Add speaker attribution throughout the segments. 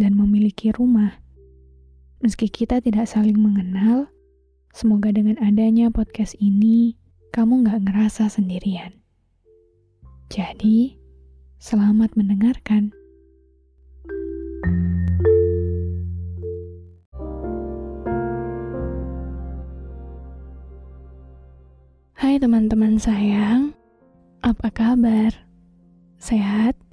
Speaker 1: dan memiliki rumah. Meski kita tidak saling mengenal, semoga dengan adanya podcast ini, kamu nggak ngerasa sendirian. Jadi, selamat mendengarkan. Hai teman-teman sayang, apa kabar? Sehat?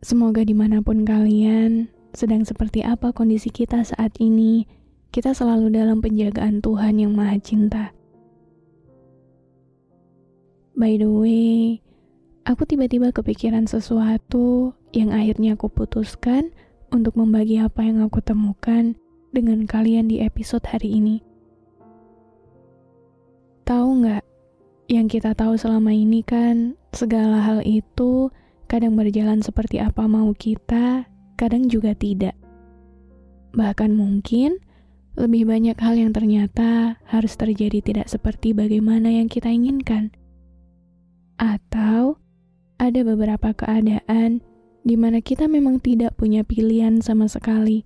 Speaker 1: Semoga di mana pun kalian, sedang seperti apa kondisi kita saat ini, kita selalu dalam penjagaan Tuhan yang Maha Cinta. By the way, aku tiba-tiba kepikiran sesuatu yang akhirnya aku putuskan untuk membagi apa yang aku temukan dengan kalian di episode hari ini. Tahu nggak, yang kita tahu selama ini kan segala hal itu Kadang berjalan seperti apa mau kita, kadang juga tidak. Bahkan mungkin lebih banyak hal yang ternyata harus terjadi tidak seperti bagaimana yang kita inginkan. Atau ada beberapa keadaan di mana kita memang tidak punya pilihan sama sekali.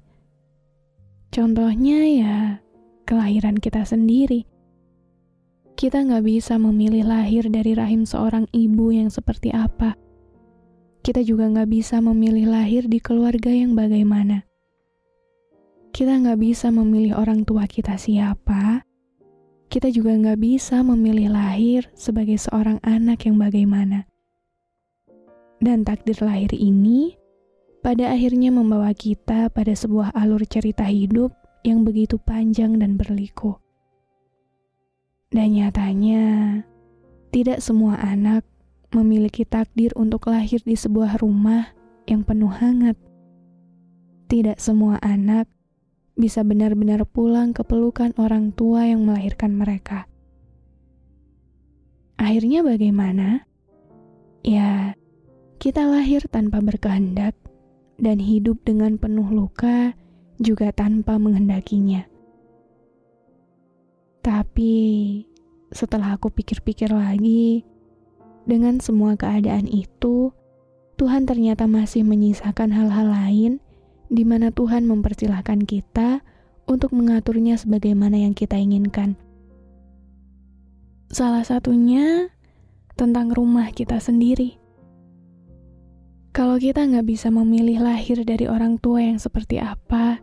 Speaker 1: Contohnya ya, kelahiran kita sendiri. Kita nggak bisa memilih lahir dari rahim seorang ibu yang seperti apa kita juga nggak bisa memilih lahir di keluarga yang bagaimana. Kita nggak bisa memilih orang tua kita siapa. Kita juga nggak bisa memilih lahir sebagai seorang anak yang bagaimana. Dan takdir lahir ini pada akhirnya membawa kita pada sebuah alur cerita hidup yang begitu panjang dan berliku. Dan nyatanya, tidak semua anak memiliki takdir untuk lahir di sebuah rumah yang penuh hangat. Tidak semua anak bisa benar-benar pulang ke pelukan orang tua yang melahirkan mereka. Akhirnya bagaimana? Ya, kita lahir tanpa berkehendak dan hidup dengan penuh luka juga tanpa menghendakinya. Tapi setelah aku pikir-pikir lagi, dengan semua keadaan itu, Tuhan ternyata masih menyisakan hal-hal lain di mana Tuhan mempersilahkan kita untuk mengaturnya sebagaimana yang kita inginkan. Salah satunya tentang rumah kita sendiri. Kalau kita nggak bisa memilih lahir dari orang tua yang seperti apa,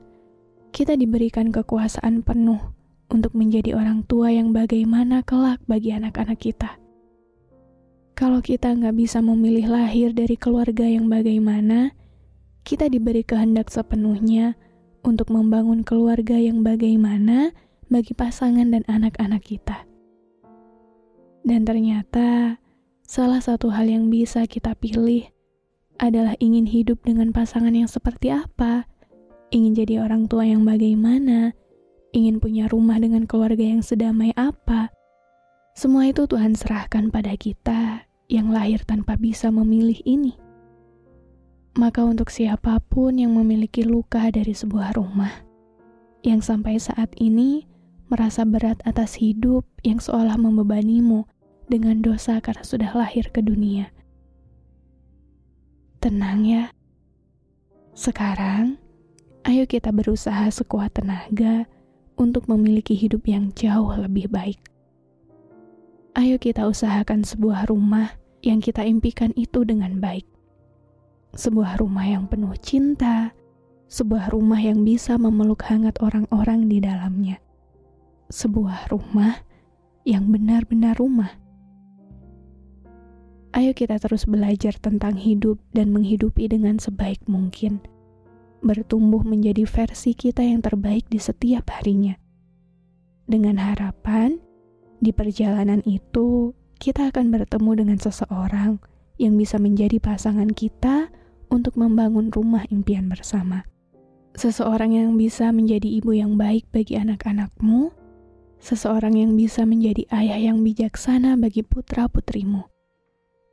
Speaker 1: kita diberikan kekuasaan penuh untuk menjadi orang tua yang bagaimana kelak bagi anak-anak kita. Kalau kita nggak bisa memilih lahir dari keluarga yang bagaimana, kita diberi kehendak sepenuhnya untuk membangun keluarga yang bagaimana bagi pasangan dan anak-anak kita. Dan ternyata, salah satu hal yang bisa kita pilih adalah ingin hidup dengan pasangan yang seperti apa, ingin jadi orang tua yang bagaimana, ingin punya rumah dengan keluarga yang sedamai apa. Semua itu Tuhan serahkan pada kita yang lahir tanpa bisa memilih ini. Maka untuk siapa pun yang memiliki luka dari sebuah rumah, yang sampai saat ini merasa berat atas hidup yang seolah membebanimu dengan dosa karena sudah lahir ke dunia. Tenang ya. Sekarang, ayo kita berusaha sekuat tenaga untuk memiliki hidup yang jauh lebih baik. ayo kita usahakan sebuah rumah yang kita impikan itu dengan baik. Sebuah rumah yang penuh cinta, sebuah rumah yang bisa memeluk hangat orang-orang di dalamnya. Sebuah rumah yang benar-benar rumah. Ayo kita terus belajar tentang hidup dan menghidupi dengan sebaik mungkin. Bertumbuh menjadi versi kita yang terbaik di setiap harinya. Dengan harapan, di perjalanan itu kita akan bertemu dengan seseorang yang bisa menjadi pasangan kita untuk membangun rumah impian bersama. Seseorang yang bisa menjadi ibu yang baik bagi anak-anakmu, seseorang yang bisa menjadi ayah yang bijaksana bagi putra-putrimu,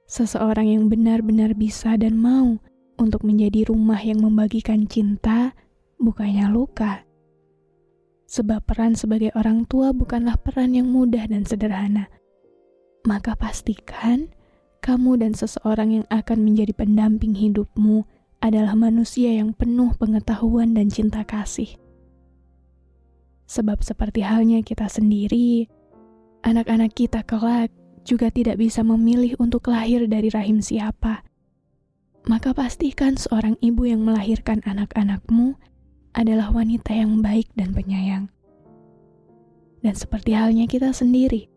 Speaker 1: seseorang yang benar-benar bisa dan mau untuk menjadi rumah yang membagikan cinta, bukannya luka. Sebab peran sebagai orang tua bukanlah peran yang mudah dan sederhana. Maka pastikan kamu dan seseorang yang akan menjadi pendamping hidupmu adalah manusia yang penuh pengetahuan dan cinta kasih. Sebab seperti halnya kita sendiri, anak-anak kita kelak juga tidak bisa memilih untuk lahir dari rahim siapa. Maka pastikan seorang ibu yang melahirkan anak-anakmu adalah wanita yang baik dan penyayang. Dan seperti halnya kita sendiri,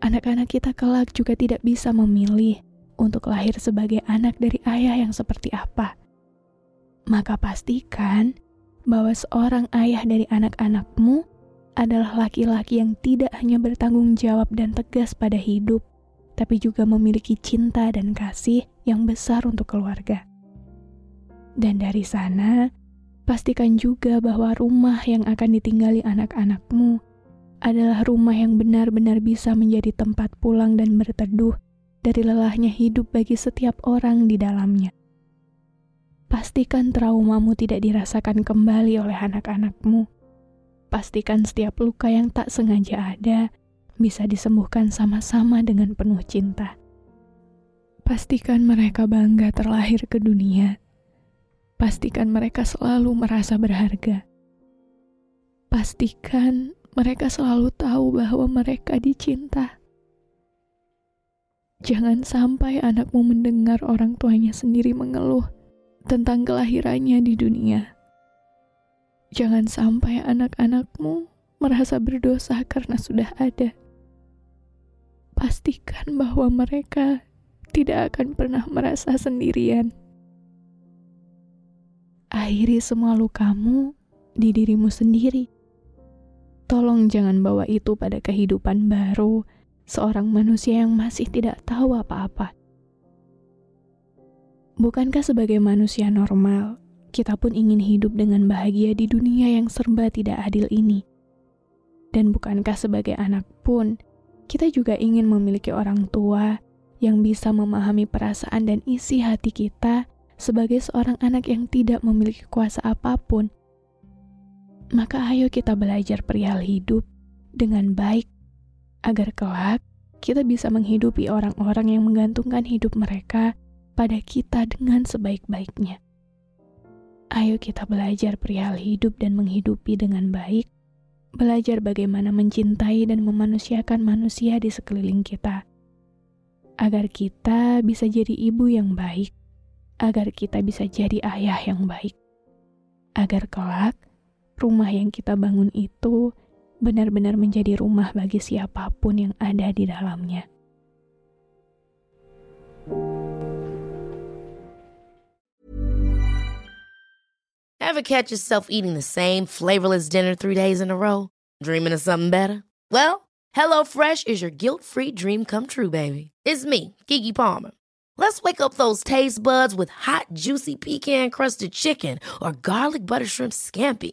Speaker 1: anak-anak kita kelak juga tidak bisa memilih untuk lahir sebagai anak dari ayah yang seperti apa. Maka pastikan bahwa seorang ayah dari anak-anakmu adalah laki-laki yang tidak hanya bertanggung jawab dan tegas pada hidup, tapi juga memiliki cinta dan kasih yang besar untuk keluarga. Dan dari sana, Pastikan juga bahwa rumah yang akan ditinggali anak-anakmu adalah rumah yang benar-benar bisa menjadi tempat pulang dan berteduh dari lelahnya hidup bagi setiap orang di dalamnya. Pastikan traumamu tidak dirasakan kembali oleh anak-anakmu. Pastikan setiap luka yang tak sengaja ada bisa disembuhkan sama-sama dengan penuh cinta. Pastikan mereka bangga terlahir ke dunia Pastikan mereka selalu merasa berharga. Pastikan mereka selalu tahu bahwa mereka dicinta. Jangan sampai anakmu mendengar orang tuanya sendiri mengeluh tentang kelahirannya di dunia. Jangan sampai anak-anakmu merasa berdosa karena sudah ada. Pastikan bahwa mereka tidak akan pernah merasa sendirian. Akhiri semua lukamu di dirimu sendiri. Tolong jangan bawa itu pada kehidupan baru seorang manusia yang masih tidak tahu apa-apa. Bukankah sebagai manusia normal, kita pun ingin hidup dengan bahagia di dunia yang serba tidak adil ini? Dan bukankah sebagai anak pun, kita juga ingin memiliki orang tua yang bisa memahami perasaan dan isi hati kita sebagai seorang anak yang tidak memiliki kuasa apa pun, maka ayo kita belajar perihal hidup dengan baik, agar kelak kita bisa menghidupi orang-orang yang menggantungkan hidup mereka pada kita dengan sebaik-baiknya. Ayo kita belajar perihal hidup dan menghidupi dengan baik, belajar bagaimana mencintai dan memanusiakan manusia di sekeliling kita, agar kita bisa jadi ibu yang baik, agar kita bisa jadi ayah yang baik. Agar kelak rumah yang kita bangun itu benar-benar menjadi rumah bagi siapa pun yang ada di dalamnya.
Speaker 2: Ever catch yourself eating the same flavorless dinner three days in a row? Dreaming of something better? Well, HelloFresh is your guilt-free dream come true, baby. It's me, Kiki Palmer. Let's wake up those taste buds with hot, juicy pecan crusted chicken or garlic butter shrimp scampi.